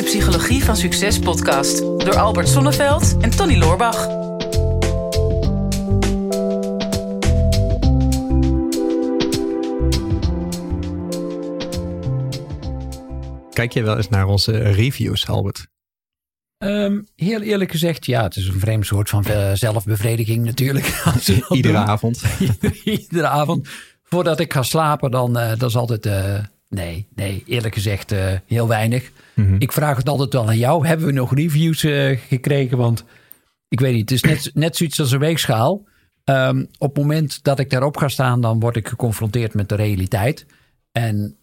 de Psychologie van Succes podcast door Albert Sonneveld en Tony Loorbach. Kijk je wel eens naar onze reviews, Albert? Um, heel eerlijk gezegd, ja, het is een vreemd soort van uh, zelfbevrediging natuurlijk. Iedere doen. avond. Iedere avond. Voordat ik ga slapen, dan uh, dat is altijd... Uh, nee, nee, eerlijk gezegd heel weinig. -hmm. Ik vraag het altijd wel aan jou. Hebben we nog reviews gekregen? Want ik weet niet, het is net, net zoiets als een weegschaal. Um, op het moment dat ik daarop ga staan, dan word ik geconfronteerd met de realiteit. En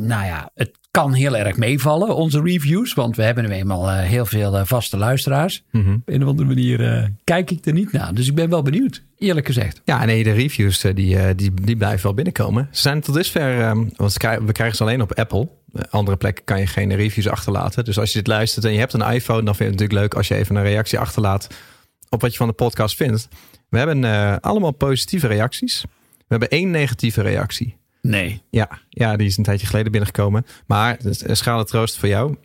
nou ja, het kan heel erg meevallen, onze reviews. Want we hebben nu eenmaal uh, heel veel uh, vaste luisteraars. Mm -hmm. Op een of andere manier uh, kijk ik er niet naar. Dus ik ben wel benieuwd, eerlijk gezegd. Ja, nee, de reviews die, die, die blijven wel binnenkomen. Ze zijn tot dusver, um, want we krijgen ze alleen op Apple. Andere plekken kan je geen reviews achterlaten. Dus als je dit luistert en je hebt een iPhone, dan vind je het natuurlijk leuk als je even een reactie achterlaat op wat je van de podcast vindt. We hebben allemaal positieve reacties. We hebben één negatieve reactie. Nee. Ja, ja, die is een tijdje geleden binnengekomen. Maar een schale troost voor jou.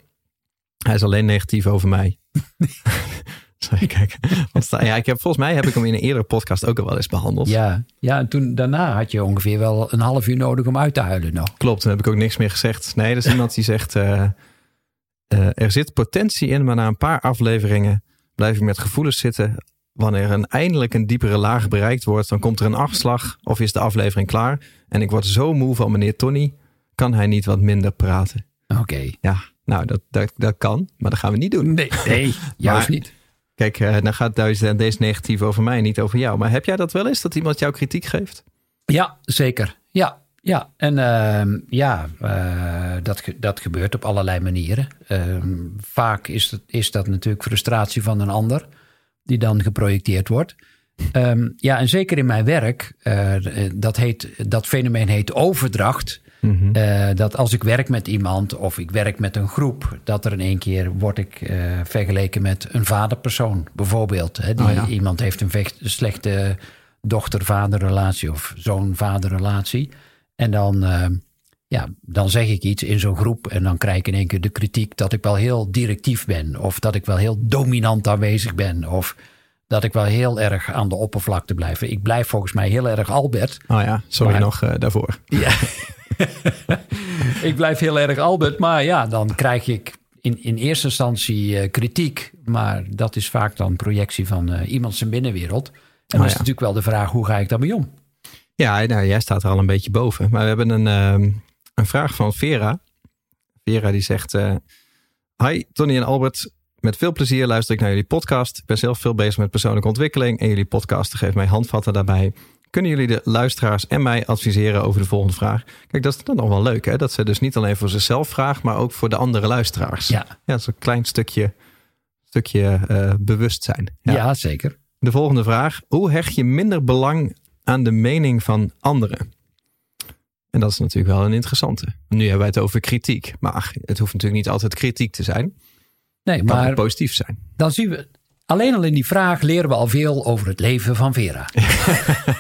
Hij is alleen negatief over mij. Kijk. Ja, ik heb, volgens mij heb ik hem in een eerdere podcast ook al wel eens behandeld. Ja, ja en toen daarna had je ongeveer wel een half uur nodig om uit te huilen nog. Klopt, toen heb ik ook niks meer gezegd. Nee, dat is iemand die zegt... Uh, uh, er zit potentie in, maar na een paar afleveringen blijf ik met gevoelens zitten wanneer een eindelijk een diepere laag bereikt wordt, dan komt er een afslag of is de aflevering klaar. En ik word zo moe van meneer Tony, kan hij niet wat minder praten? Oké. Ja, nou dat, dat, dat kan, maar dat gaan we niet doen. Nee, nee juist niet. Kijk, uh, dan gaat deze, deze negatief over mij, niet over jou. Maar heb jij dat wel eens, dat iemand jou kritiek geeft? Ja, zeker. Ja, ja, en uh, ja, uh, dat, dat gebeurt op allerlei manieren. Uh, vaak is dat, is dat natuurlijk frustratie van een ander die dan geprojecteerd wordt. Um, ja, en zeker in mijn werk, uh, dat, heet, dat fenomeen heet overdracht. Mm -hmm. uh, dat als ik werk met iemand of ik werk met een groep, dat er in één keer word ik uh, vergeleken met een vaderpersoon, bijvoorbeeld. Hè, die, oh ja. Iemand heeft een, vecht, slechte dochter-vaderrelatie of zoon-vaderrelatie. En dan, ja, dan zeg ik iets in zo'n groep en dan krijg ik in één keer de kritiek dat ik wel heel directief ben. Of dat ik wel heel dominant aanwezig ben. Of dat ik wel heel erg aan de oppervlakte blijf. Ik blijf volgens mij heel erg Albert. Oh ja, sorry maar, nog uh, daarvoor. Ja. ik blijf heel erg Albert, maar ja, dan krijg ik in, in eerste instantie uh, kritiek. Maar dat is vaak dan projectie van uh, iemand zijn binnenwereld. En oh, dan is ja. natuurlijk wel de vraag, hoe ga ik daarmee om? Ja, nou, jij staat er al een beetje boven. Maar we hebben een, uh, een vraag van Vera. Vera die zegt... Uh, Hi Tony en Albert. Met veel plezier luister ik naar jullie podcast. Ik ben zelf veel bezig met persoonlijke ontwikkeling. En jullie podcast geeft mij handvatten daarbij. Kunnen jullie de luisteraars en mij adviseren over de volgende vraag? Kijk, dat is dan nog wel leuk. Hè? Dat ze dus niet alleen voor zichzelf vraagt, maar ook voor de andere luisteraars. Ja, ja dat is een klein stukje, stukje uh, bewustzijn. Ja. ja, zeker. De volgende vraag. Hoe hecht je minder belang aan de mening van anderen? En dat is natuurlijk wel een interessante. Nu hebben wij het over kritiek. Maar het hoeft natuurlijk niet altijd kritiek te zijn. Nee, het maar kan positief zijn. Dan zien we. Alleen al in die vraag leren we al veel over het leven van Vera.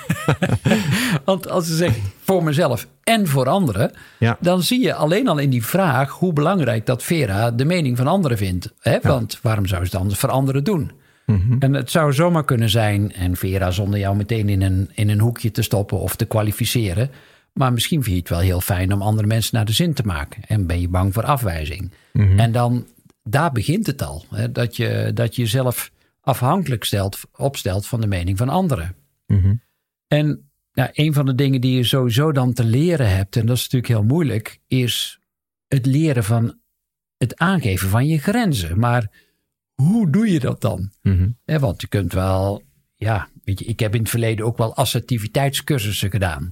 Want als ze zegt voor mezelf en voor anderen, ja. dan zie je alleen al in die vraag hoe belangrijk dat Vera de mening van anderen vindt. Hè? Want ja. waarom zou ze dan voor anderen doen? Mhm. En het zou zomaar kunnen zijn, en Vera zonder jou meteen in een, in een hoekje te stoppen of te kwalificeren. Maar misschien vind je het wel heel fijn om andere mensen naar de zin te maken. En ben je bang voor afwijzing. Mhm. En dan, daar begint het al. Hè? Dat, je, dat je jezelf afhankelijk stelt, opstelt van de mening van anderen. Mhm. En nou, een van de dingen die je sowieso dan te leren hebt, en dat is natuurlijk heel moeilijk, is het leren van het aangeven van je grenzen. Maar hoe doe je dat dan? Mhm. Want je kunt wel, ja, weet je, ik heb in het verleden ook wel assertiviteitscursussen gedaan.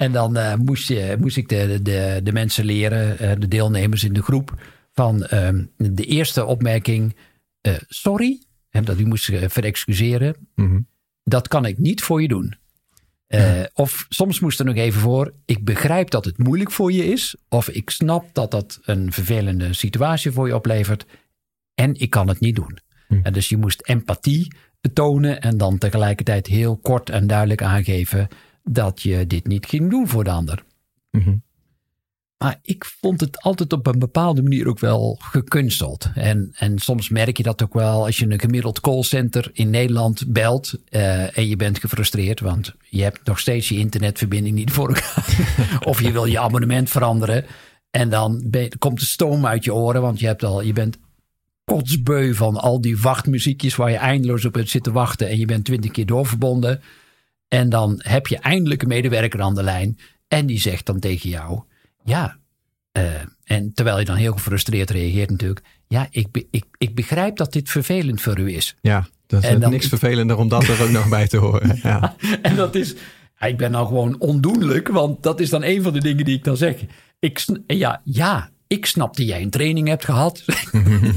En dan uh, moest, je, moest ik de, de, de mensen leren, uh, de deelnemers in de groep, van uh, de eerste opmerking: uh, sorry, hè, dat u moest verexcuseren. Mhm. Dat kan ik niet voor je doen. Ja. Of soms moest er nog even voor: ik begrijp dat het moeilijk voor je is, of ik snap dat dat een vervelende situatie voor je oplevert, en ik kan het niet doen. Mhm. En dus je moest empathie tonen en dan tegelijkertijd heel kort en duidelijk aangeven dat je dit niet ging doen voor de ander. Mhm. Maar ik vond het altijd op een bepaalde manier ook wel gekunsteld. En, en soms merk je dat ook wel als je een gemiddeld callcenter in Nederland belt. Uh, en je bent gefrustreerd, want je hebt nog steeds je internetverbinding niet voor elkaar. of je wil je abonnement veranderen. En dan komt de stoom uit je oren, want je, hebt al, je bent kotsbeu van al die wachtmuziekjes waar je eindeloos op hebt zitten wachten. En je bent twintig keer doorverbonden. En dan heb je eindelijk een medewerker aan de lijn. En die zegt dan tegen jou: Ja. Uh, en terwijl je dan heel gefrustreerd reageert, natuurlijk. Ja, ik, ik, ik begrijp dat dit vervelend voor u is. Ja, dat is niks vervelender om dat er ook nog bij te horen. Ja. en dat is. Ik ben nou gewoon ondoenlijk, want dat is dan een van de dingen die ik dan zeg. Ik, ja, ja, ik snap dat jij een training hebt gehad.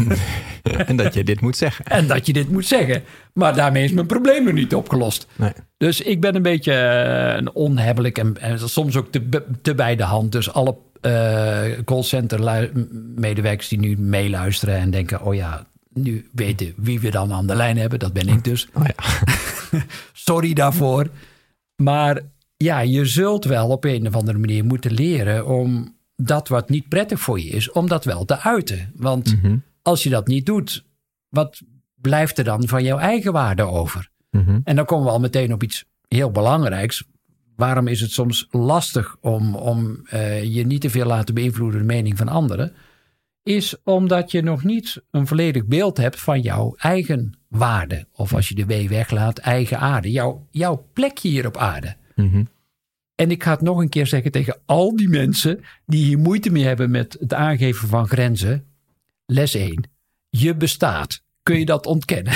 en dat je dit moet zeggen. En dat je dit moet zeggen. Maar daarmee is mijn probleem nog niet opgelost. Nee. Dus ik ben een beetje een onhebbelijk en, en, soms ook te, te bij de hand. Dus alle uh, callcenter medewerkers die nu meeluisteren en denken... oh ja, nu weten wie we dan aan de lijn hebben. Dat ben ik dus. Oh ja. Sorry daarvoor. Maar ja, je zult wel op een of andere manier moeten leren om dat wat niet prettig voor je is, om dat wel te uiten. Want mhm. als je dat niet doet, wat blijft er dan van jouw eigen waarde over? Mhm. En dan komen we al meteen op iets heel belangrijks. Waarom is het soms lastig om, om uh, je niet te veel laten beïnvloeden de mening van anderen? Is omdat je nog niet een volledig beeld hebt van jouw eigen waarde. Of als je de W weglaat, eigen aarde. Jouw, jouw plekje hier op aarde. Mm en ik ga het nog een keer zeggen tegen al die mensen die hier moeite mee hebben met het aangeven van grenzen. Les 1. Je bestaat. Kun je dat ontkennen?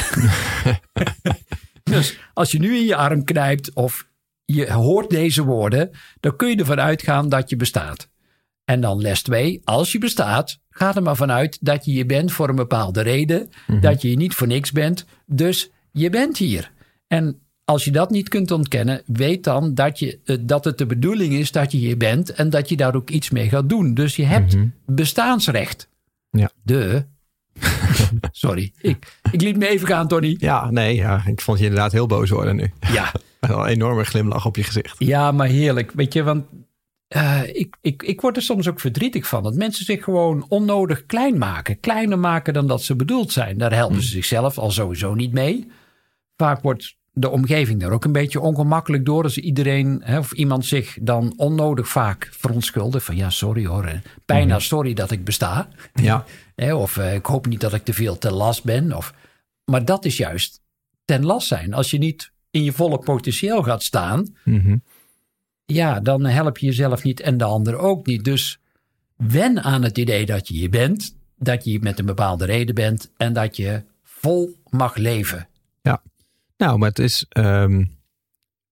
dus als je nu in je arm knijpt of je hoort deze woorden, dan kun je ervan uitgaan dat je bestaat. En dan les 2. Als je bestaat, ga er maar vanuit dat je je bent voor een bepaalde reden. Mhm. Dat je je niet voor niks bent. Dus je bent hier. En als je dat niet kunt ontkennen, weet dan dat, je, eh, dat het de bedoeling is dat je hier bent en dat je daar ook iets mee gaat doen. Dus je hebt mhm. bestaansrecht. Ja. De. Sorry, ik, ik liet me even gaan, Tony. Ja, nee, ja, ik vond je inderdaad heel boos worden nu. Ja. een enorme glimlach op je gezicht. Ja, maar heerlijk. Weet je, want uh, ik, ik, ik word er soms ook verdrietig van. Dat mensen zich gewoon onnodig klein maken. Kleiner maken dan dat ze bedoeld zijn. Daar helpen ze mhm. zichzelf al sowieso niet mee. Vaak wordt de omgeving daar ook een beetje ongemakkelijk door. Als iedereen hè, of iemand zich dan onnodig vaak verontschuldigt. Van ja, sorry hoor. Bijna mhm. sorry dat ik besta. Ja. of uh, ik hoop niet dat ik te veel ten last ben. Of, maar dat is juist ten last zijn. Als je niet in je volle potentieel gaat staan. Mm Ja, dan help je jezelf niet en de ander ook niet. Dus wen aan het idee dat je je bent. Dat je met een bepaalde reden bent. En dat je vol mag leven. Nou, maar het is. Um,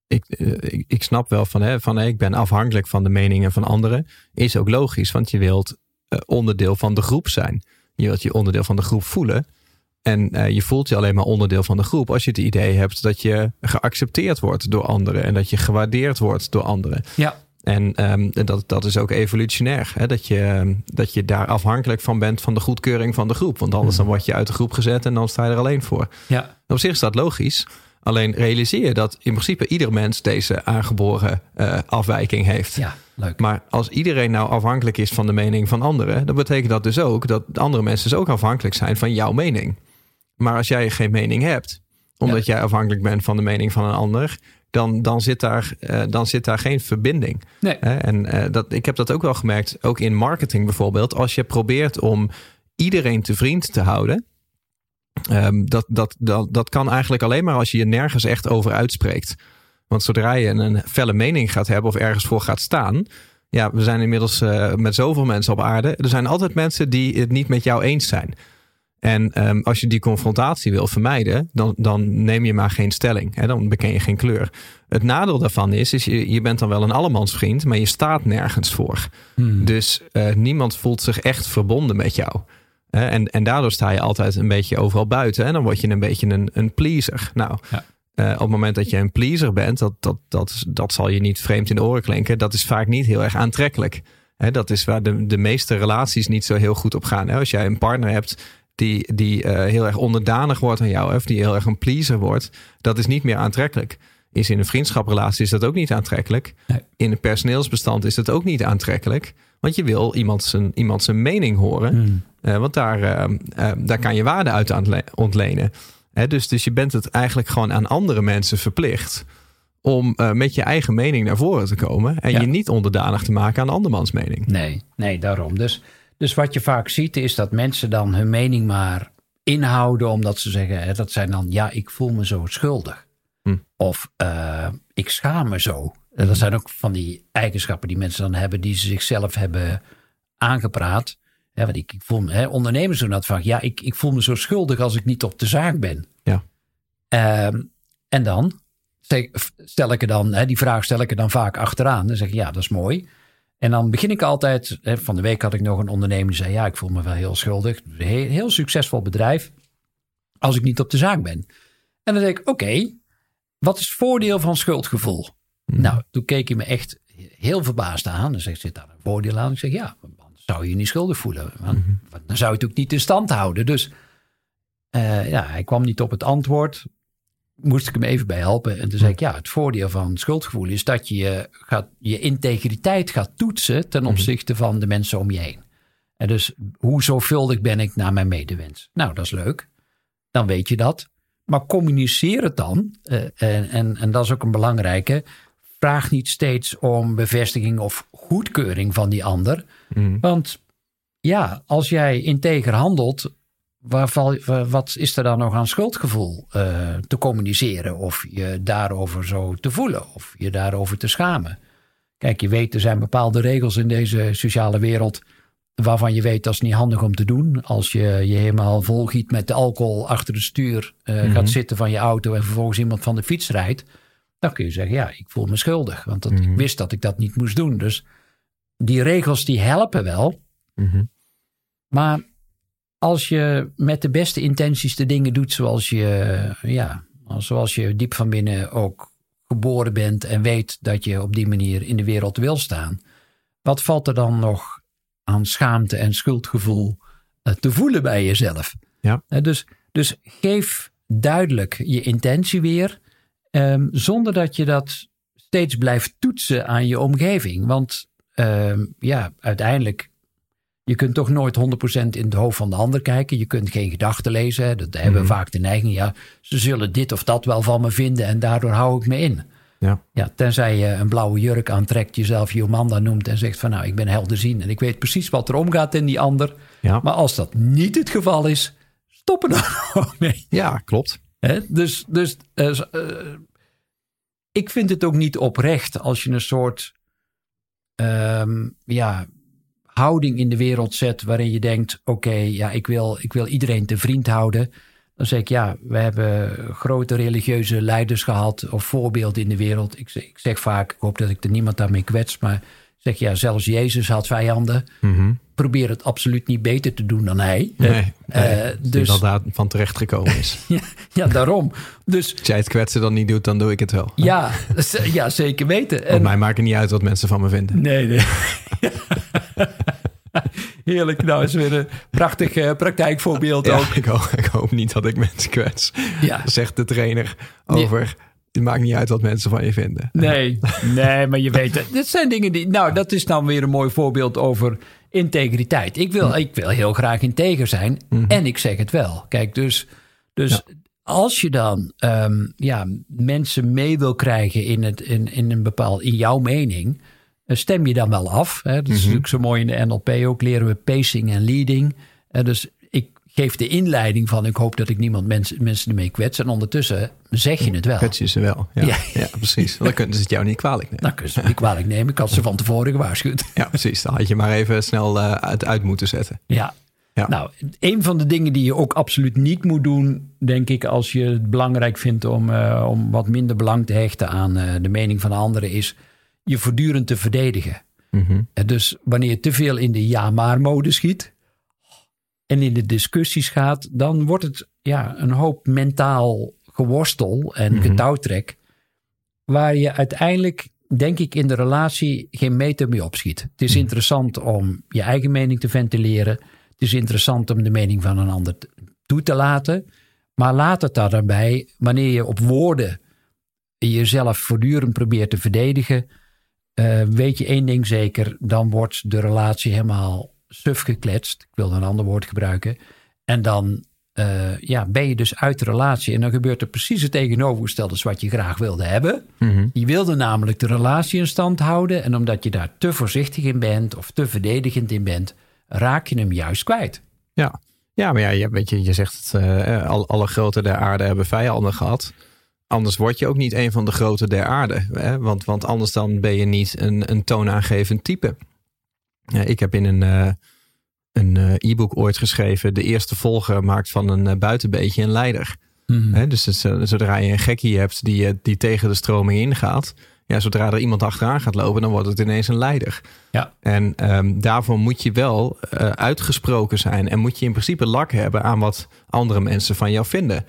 ik, ik, ik, snap wel van, hè, van ik ben afhankelijk van de meningen van anderen. Is ook logisch, want je wilt uh, onderdeel van de groep zijn. Je wilt je onderdeel van de groep voelen. En uh, je voelt je alleen maar onderdeel van de groep als je het idee hebt dat je geaccepteerd wordt door anderen en dat je gewaardeerd wordt door anderen. Ja. En um, dat, dat is ook evolutionair. Hè? Dat, je, dat je daar afhankelijk van bent van de goedkeuring van de groep. Want anders dan word je uit de groep gezet en dan sta je er alleen voor. Ja. Op zich is dat logisch. Alleen realiseer je dat in principe ieder mens deze aangeboren uh, afwijking heeft. Ja, leuk. Maar als iedereen nou afhankelijk is van de mening van anderen, dan betekent dat dus ook dat andere mensen dus ook afhankelijk zijn van jouw mening. Maar als jij geen mening hebt, omdat jij afhankelijk bent van de mening van een ander, dan, dan, zit, daar, uh, dan zit daar geen verbinding. Nee. en uh, dat, ik heb dat ook wel gemerkt, ook in marketing bijvoorbeeld. Als je probeert om iedereen te vriend te houden, um, dat, dat, dat, dat kan eigenlijk alleen maar als je je nergens echt over uitspreekt. Want zodra je een felle mening gaat hebben of ergens voor gaat staan. Ja, we zijn inmiddels uh, met zoveel mensen op aarde. Er zijn altijd mensen die het niet met jou eens zijn. En um, als je die confrontatie wil vermijden, dan, dan neem je maar geen stelling. Hè? Dan beken je geen kleur. Het nadeel daarvan is, is je, je bent dan wel een allemansvriend, maar je staat nergens voor. Hmm. Dus uh, niemand voelt zich echt verbonden met jou. En, en daardoor sta je altijd een beetje overal buiten. En dan word je een beetje een, een pleaser. Nou, ja. uh, op het moment dat je een pleaser bent, dat, dat, dat, dat zal je niet vreemd in de oren klinken. Dat is vaak niet heel erg aantrekkelijk. dat is waar de, de meeste relaties niet zo heel goed op gaan. Als jij een partner hebt die, die uh, heel erg onderdanig wordt aan jou, of die heel erg een pleaser wordt, dat is niet meer aantrekkelijk. Is in een vriendschaprelatie is dat ook niet aantrekkelijk. Nee. In een personeelsbestand is dat ook niet aantrekkelijk. Want je wil iemand zijn, iemand zijn mening horen. Hmm. Eh, want daar, eh, eh, daar kan je waarde uit ontlenen. Hè, dus, dus je bent het eigenlijk gewoon aan andere mensen verplicht. Om eh, met je eigen mening naar voren te komen. En Ja. je niet onderdanig te maken aan andermans mening. Nee, nee, daarom. Dus, dus wat je vaak ziet is dat mensen dan hun mening maar inhouden omdat ze zeggen, hè, dat zijn dan, ja, ik voel me zo schuldig. Hm. Of eh, ik schaam me zo. En dat zijn ook van die eigenschappen die mensen dan hebben, die ze zichzelf hebben aangepraat. Ja, want ik, ik voel me, hè, ondernemers doen dat vaak. Ja, ik, ik voel me zo schuldig als ik niet op de zaak ben. Ja. Ehm, en dan stel- stel ik er dan, hè, die vraag stel ik er dan vaak achteraan. Dan zeg ik, ja, dat is mooi. En dan begin ik altijd, hè, van de week had ik nog een ondernemer die zei, ja, ik voel me wel heel schuldig. Heel, heel succesvol bedrijf, als ik niet op de zaak ben. En dan zeg ik, oké, wat is het voordeel van schuldgevoel? Nou, toen keek hij me echt heel verbaasd aan. Dan zegt, zit daar een voordeel aan? Ik zeg, ja, dan zou je je niet schuldig voelen. Want, want dan zou je het ook niet in stand houden. Dus eh, ja, hij kwam niet op het antwoord. Moest ik hem even bij helpen. En toen zei ik, ja, het voordeel van schuldgevoel is dat je je, gaat, je integriteit gaat toetsen ten opzichte van de mensen om je heen. En dus hoe zorgvuldig ben ik naar mijn medewens? Nou, dat is leuk. Dan weet je dat. Maar communiceer het dan. eh, en, en, en dat is ook een belangrijke. Vraag niet steeds om bevestiging of goedkeuring van die ander. Mhm. Want ja, als jij integer handelt, waarvan, wat is er dan nog aan schuldgevoel eh, te communiceren? Of je daarover zo te voelen, of je daarover te schamen. Kijk, je weet, er zijn bepaalde regels in deze sociale wereld. waarvan je weet dat is niet handig om te doen. Als je je helemaal volgiet met de alcohol achter het stuur eh, gaat zitten van je auto. en vervolgens iemand van de fiets rijdt. dan kun je zeggen: ja, ik voel me schuldig. Want dat, ik wist dat ik dat niet moest doen. Dus die regels die helpen wel. Mhm. Maar als je met de beste intenties de dingen doet zoals je, ja, zoals je diep van binnen ook geboren bent en weet dat je op die manier in de wereld wil staan, wat valt er dan nog aan schaamte en schuldgevoel eh, te voelen bij jezelf? Ja. Eh, Dus, dus geef duidelijk je intentie weer, ehm, zonder dat je dat steeds blijft toetsen aan je omgeving. Want ehm, ja, uiteindelijk je kunt toch nooit 100% in het hoofd van de ander kijken. Je kunt geen gedachten lezen. Dat hebben we vaak de neiging. Ja, ze zullen dit of dat wel van me vinden en daardoor hou ik me in. Ja. Ja, tenzij je een blauwe jurk aantrekt, jezelf Jomanda noemt en zegt van nou, ik ben helderzien en ik weet precies wat er omgaat in die ander. Ja. Maar als dat niet het geval is, stop er dan gewoon mee. ja, klopt. Dus, dus eh, eh, ik vind het ook niet oprecht als je een soort ehm, ja, houding in de wereld zet waarin je denkt: oké, ja, ik, wil, ik wil iedereen te vriend houden. Dan zeg ik ja, we hebben grote religieuze leiders gehad of voorbeelden in de wereld. Ik zeg, ik zeg vaak, ik hoop dat ik er niemand daarmee kwets, maar zeg ja, zelfs Jezus had vijanden. Mhm. Probeer het absoluut niet beter te doen dan hij. Nee, nee, Eh, dus... dat daar van terecht gekomen is. ja, ja, daarom. Dus Als jij het kwetsen dan niet doet, dan doe ik het wel. Ja, ja zeker weten. Want En, mij maakt het niet uit wat mensen van me vinden. nee, nee. Heerlijk. Nou, is weer een prachtig eh, praktijkvoorbeeld Ja, ook. ik, hoop, ik hoop niet dat ik mensen kwets. Ja. Zegt de trainer over. Het maakt niet uit wat mensen van je vinden. Nee, nee, maar je weet het. Dit zijn dingen die. Nou, dat is dan weer een mooi voorbeeld over integriteit. Ik wil, ik wil heel graag integer zijn en ik zeg het wel. Kijk, dus, dus als je dan ehm, ja, mensen mee wil krijgen in, het, in, in een bepaald, in jouw mening, eh, stem je dan wel af. Hè? Dat is natuurlijk zo mooi in de NLP ook, leren we pacing en leading. Eh, dus ik geef de inleiding van ik hoop dat ik niemand mensen, mensen ermee kwets. En ondertussen zeg je het wel. Kwets je ze wel. Ja, Ja. ja. precies. Dan kunnen ze het jou niet kwalijk nemen. Dan kun je ze niet kwalijk nemen. Ik had ze van tevoren gewaarschuwd. Ja, precies. Dan had je maar even snel eh, het uit moeten zetten. Ja. Ja. Nou, een van de dingen die je ook absoluut niet moet doen, denk ik, als je het belangrijk vindt om, eh, om wat minder belang te hechten aan eh, de mening van anderen, is je voortdurend te verdedigen. En dus wanneer je te veel in de ja-maar-mode schiet en in de discussies gaat, dan wordt het ja, een hoop mentaal geworstel en getouwtrek, waar je uiteindelijk, denk ik, in de relatie geen meter mee opschiet. Het is interessant om je eigen mening te ventileren. Het is interessant om de mening van een ander toe te laten. Maar laat het daar dan bij, wanneer je op woorden jezelf voortdurend probeert te verdedigen, eh, weet je één ding zeker, dan wordt de relatie helemaal suf gekletst. Ik wilde een ander woord gebruiken. En dan eh, ja, ben je dus uit de relatie. En dan gebeurt er precies het tegenovergestelde wat je graag wilde hebben. Mhm. Je wilde namelijk de relatie in stand houden. En omdat je daar te voorzichtig in bent of te verdedigend in bent, raak je hem juist kwijt. Ja, ja maar ja, je, weet je, je zegt het, eh, al- alle grote der aarde hebben vijanden gehad. Anders word je ook niet een van de grote der aarde. Hè? Want, want anders dan ben je niet een, een toonaangevend type. Ja, ik heb in een, eh, een eh, e-book ooit geschreven. De eerste volger maakt van een eh, buitenbeetje een leider. Hè, dus het, zodra je een gekkie hebt die, die tegen de stroming ingaat. Ja, zodra er iemand achteraan gaat lopen, dan wordt het ineens een leider. Ja. En ehm, daarvoor moet je wel uitgesproken zijn. En moet je in principe lak hebben aan wat andere mensen van jou vinden.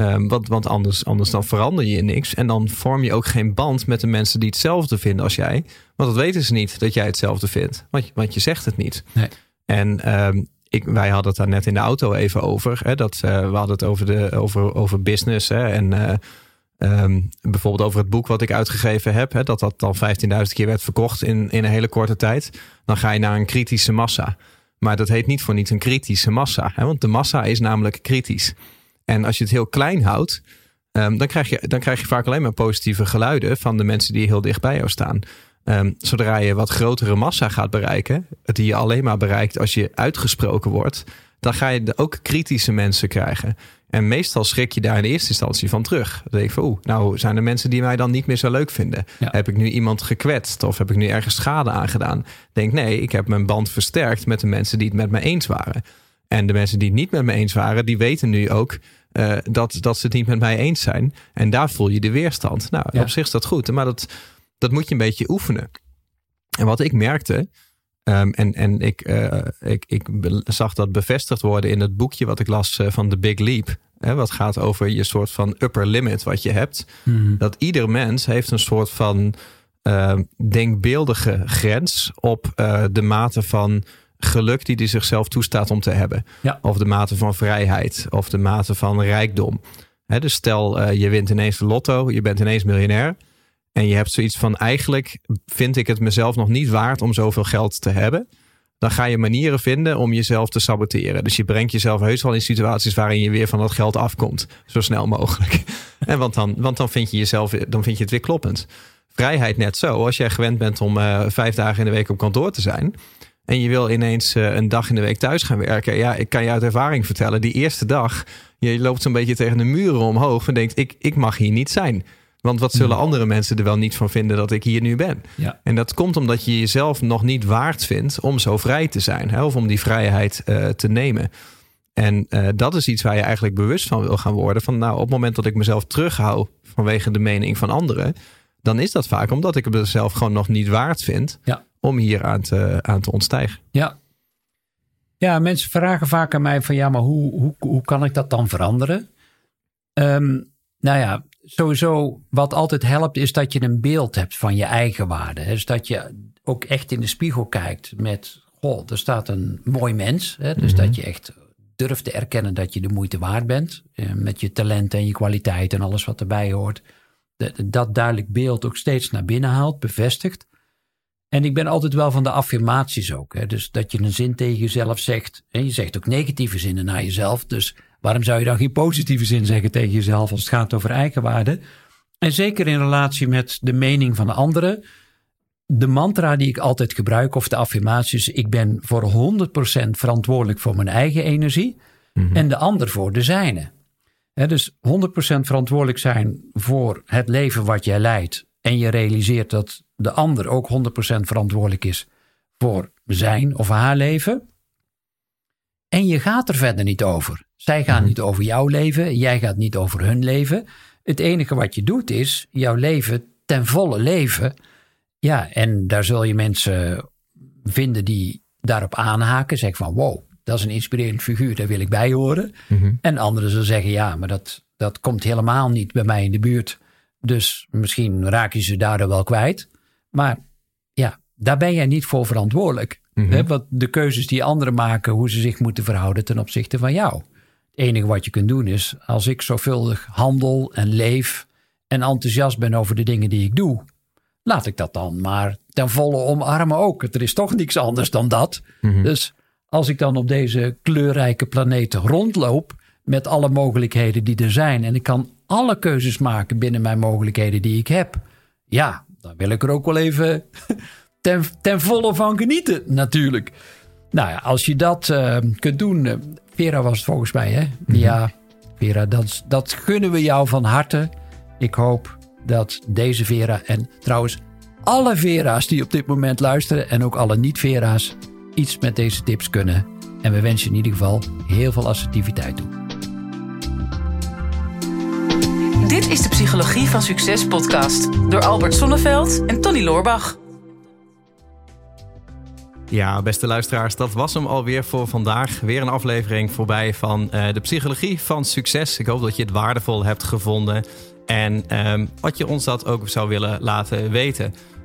Ehm, want want anders, anders dan verander je in niks. En dan vorm je ook geen band met de mensen die hetzelfde vinden als jij. Want dat weten ze niet dat jij hetzelfde vindt. Want, je- want je zegt het niet. Nee. En ehm, ik, wij hadden het daar net in de auto even over. Hè, dat, eh, we hadden het over, de, over, over business. Hè, en eh, ehm, bijvoorbeeld over het boek wat ik uitgegeven heb. Hè, dat dat dan 15.000 keer werd verkocht in, in een hele korte tijd. Dan ga je naar een kritische massa. Maar dat heet niet voor niets een kritische massa. Hè, want de massa is namelijk kritisch. En als je het heel klein houdt, ehm, dan, krijg je, dan krijg je vaak alleen maar positieve geluiden van de mensen die heel dicht bij jou staan. Ehm, zodra je wat grotere massa gaat bereiken, die je alleen maar bereikt als je uitgesproken wordt, dan ga je ook kritische mensen krijgen. En meestal schrik je daar in eerste instantie van terug. Dan denk ik van, oeh, nou zijn er mensen die mij dan niet meer zo leuk vinden. Ja. Heb ik nu iemand gekwetst of heb ik nu ergens schade aangedaan? Denk nee, ik heb mijn band versterkt met de mensen die het met me eens waren. En de mensen die het niet met me eens waren, die weten nu ook eh, dat, dat ze het niet met mij eens zijn. En daar voel je de weerstand. Nou, Ja. op zich is dat goed, maar dat, dat moet je een beetje oefenen. En wat ik merkte, ehm, en, en ik, eh, ik, ik zag dat bevestigd worden in het boekje wat ik las eh, van The Big Leap. Hè, wat gaat over je soort van upper limit wat je hebt. Dat ieder mens heeft een soort van ehm, denkbeeldige grens op de mate van geluk die hij zichzelf toestaat om te hebben. Ja. Of de mate van vrijheid of de mate van rijkdom. Dus stel eh, je wint ineens de lotto, je bent ineens miljonair. En je hebt zoiets van eigenlijk vind ik het mezelf nog niet waard om zoveel geld te hebben. Dan ga je manieren vinden om jezelf te saboteren. Dus je brengt jezelf heus wel in situaties waarin je weer van dat geld afkomt. Zo snel mogelijk. en want dan, want dan vind je jezelf, dan vind je het weer kloppend. Vrijheid net zo. Als jij gewend bent om eh, vijf dagen in de week op kantoor te zijn. En je wil ineens eh, een dag in de week thuis gaan werken. Ja, ik kan je uit ervaring vertellen. Die eerste dag, je loopt zo'n beetje tegen de muren omhoog. En denkt, ik, ik mag hier niet zijn. Want wat zullen andere mensen er wel niet van vinden dat ik hier nu ben? Ja. En dat komt omdat je jezelf nog niet waard vindt om zo vrij te zijn. Hè? Of om die vrijheid eh, te nemen. En eh, dat is iets waar je eigenlijk bewust van wil gaan worden. Van nou, op het moment dat ik mezelf terughoud vanwege de mening van anderen. Dan is dat vaak omdat ik het mezelf gewoon nog niet waard vind Ja. Om hier aan te, aan te ontstijgen. Ja. Ja, mensen vragen vaak aan mij van ja, maar hoe, hoe, hoe kan ik dat dan veranderen? Ehm, nou ja, sowieso wat altijd helpt is dat je een beeld hebt van je eigen waarde. Dus dat je ook echt in de spiegel kijkt met, goh, er staat een mooi mens. Hè? Dus dat je echt durft te erkennen dat je de moeite waard bent. eh, Met je talent en je kwaliteit en alles wat erbij hoort. Dat, dat duidelijk beeld ook steeds naar binnen haalt, bevestigt. En ik ben altijd wel van de affirmaties ook. Hè? Dus dat je een zin tegen jezelf zegt. En je zegt ook negatieve zinnen naar jezelf. Dus waarom zou je dan geen positieve zin zeggen tegen jezelf als het gaat over eigenwaarde? En zeker in relatie met de mening van de anderen. De mantra die ik altijd gebruik, of de affirmaties, ik ben voor 100% verantwoordelijk voor mijn eigen energie en de ander voor de zijne. Dus 100% verantwoordelijk zijn voor het leven wat jij leidt. En je realiseert dat de ander ook 100% verantwoordelijk is voor zijn of haar leven. En je gaat er verder niet over. Zij gaan niet over jouw leven, jij gaat niet over hun leven. Het enige wat je doet is jouw leven ten volle leven. Ja, en daar zul je mensen vinden die daarop aanhaken. Zeggen van wow, dat is een inspirerend figuur, daar wil ik bij horen. En anderen zullen zeggen ja, maar dat, dat komt helemaal niet bij mij in de buurt. Dus misschien raak je ze daardoor wel kwijt. Maar ja, daar ben jij niet voor verantwoordelijk. Hè, want de keuzes die anderen maken, hoe ze zich moeten verhouden ten opzichte van jou. Het enige wat je kunt doen is, als ik zorgvuldig handel en leef en enthousiast ben over de dingen die ik doe, laat ik dat dan maar ten volle omarmen ook. Er is toch niks anders dan dat. Dus als ik dan op deze kleurrijke planeet rondloop met alle mogelijkheden die er zijn en ik kan alle keuzes maken binnen mijn mogelijkheden die ik heb. Ja, dan wil ik er ook wel even ten, ten volle van genieten natuurlijk. Nou ja, als je dat uh, kunt doen. Uh, Vera was het volgens mij, hè? Ja, Vera, dat, dat gunnen we jou van harte. Ik hoop dat deze Vera en trouwens alle Vera's die op dit moment luisteren en ook alle niet-Vera's iets met deze tips kunnen. En we wensen in ieder geval heel veel assertiviteit toe. Is de Psychologie van Succes podcast door Albert Sonneveld en Tony Loorbach. Ja, beste luisteraars, dat was hem alweer voor vandaag. Weer een aflevering voorbij van uh, de Psychologie van Succes. Ik hoop dat je het waardevol hebt gevonden en um, wat je ons dat ook zou willen laten weten.